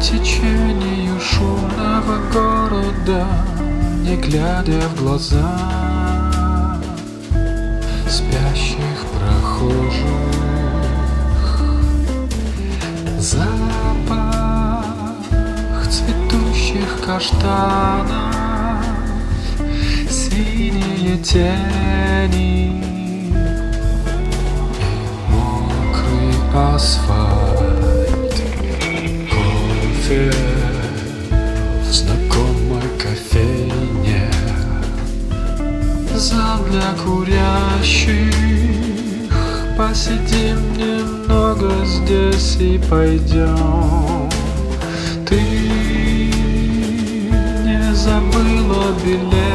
течению шумного города, не глядя в глаза спящих прохожих. Запах цветущих каштанов, синие тени и мокрый асфальт. Зал для курящих. Посидим немного здесь и пойдем. Ты не забыла билет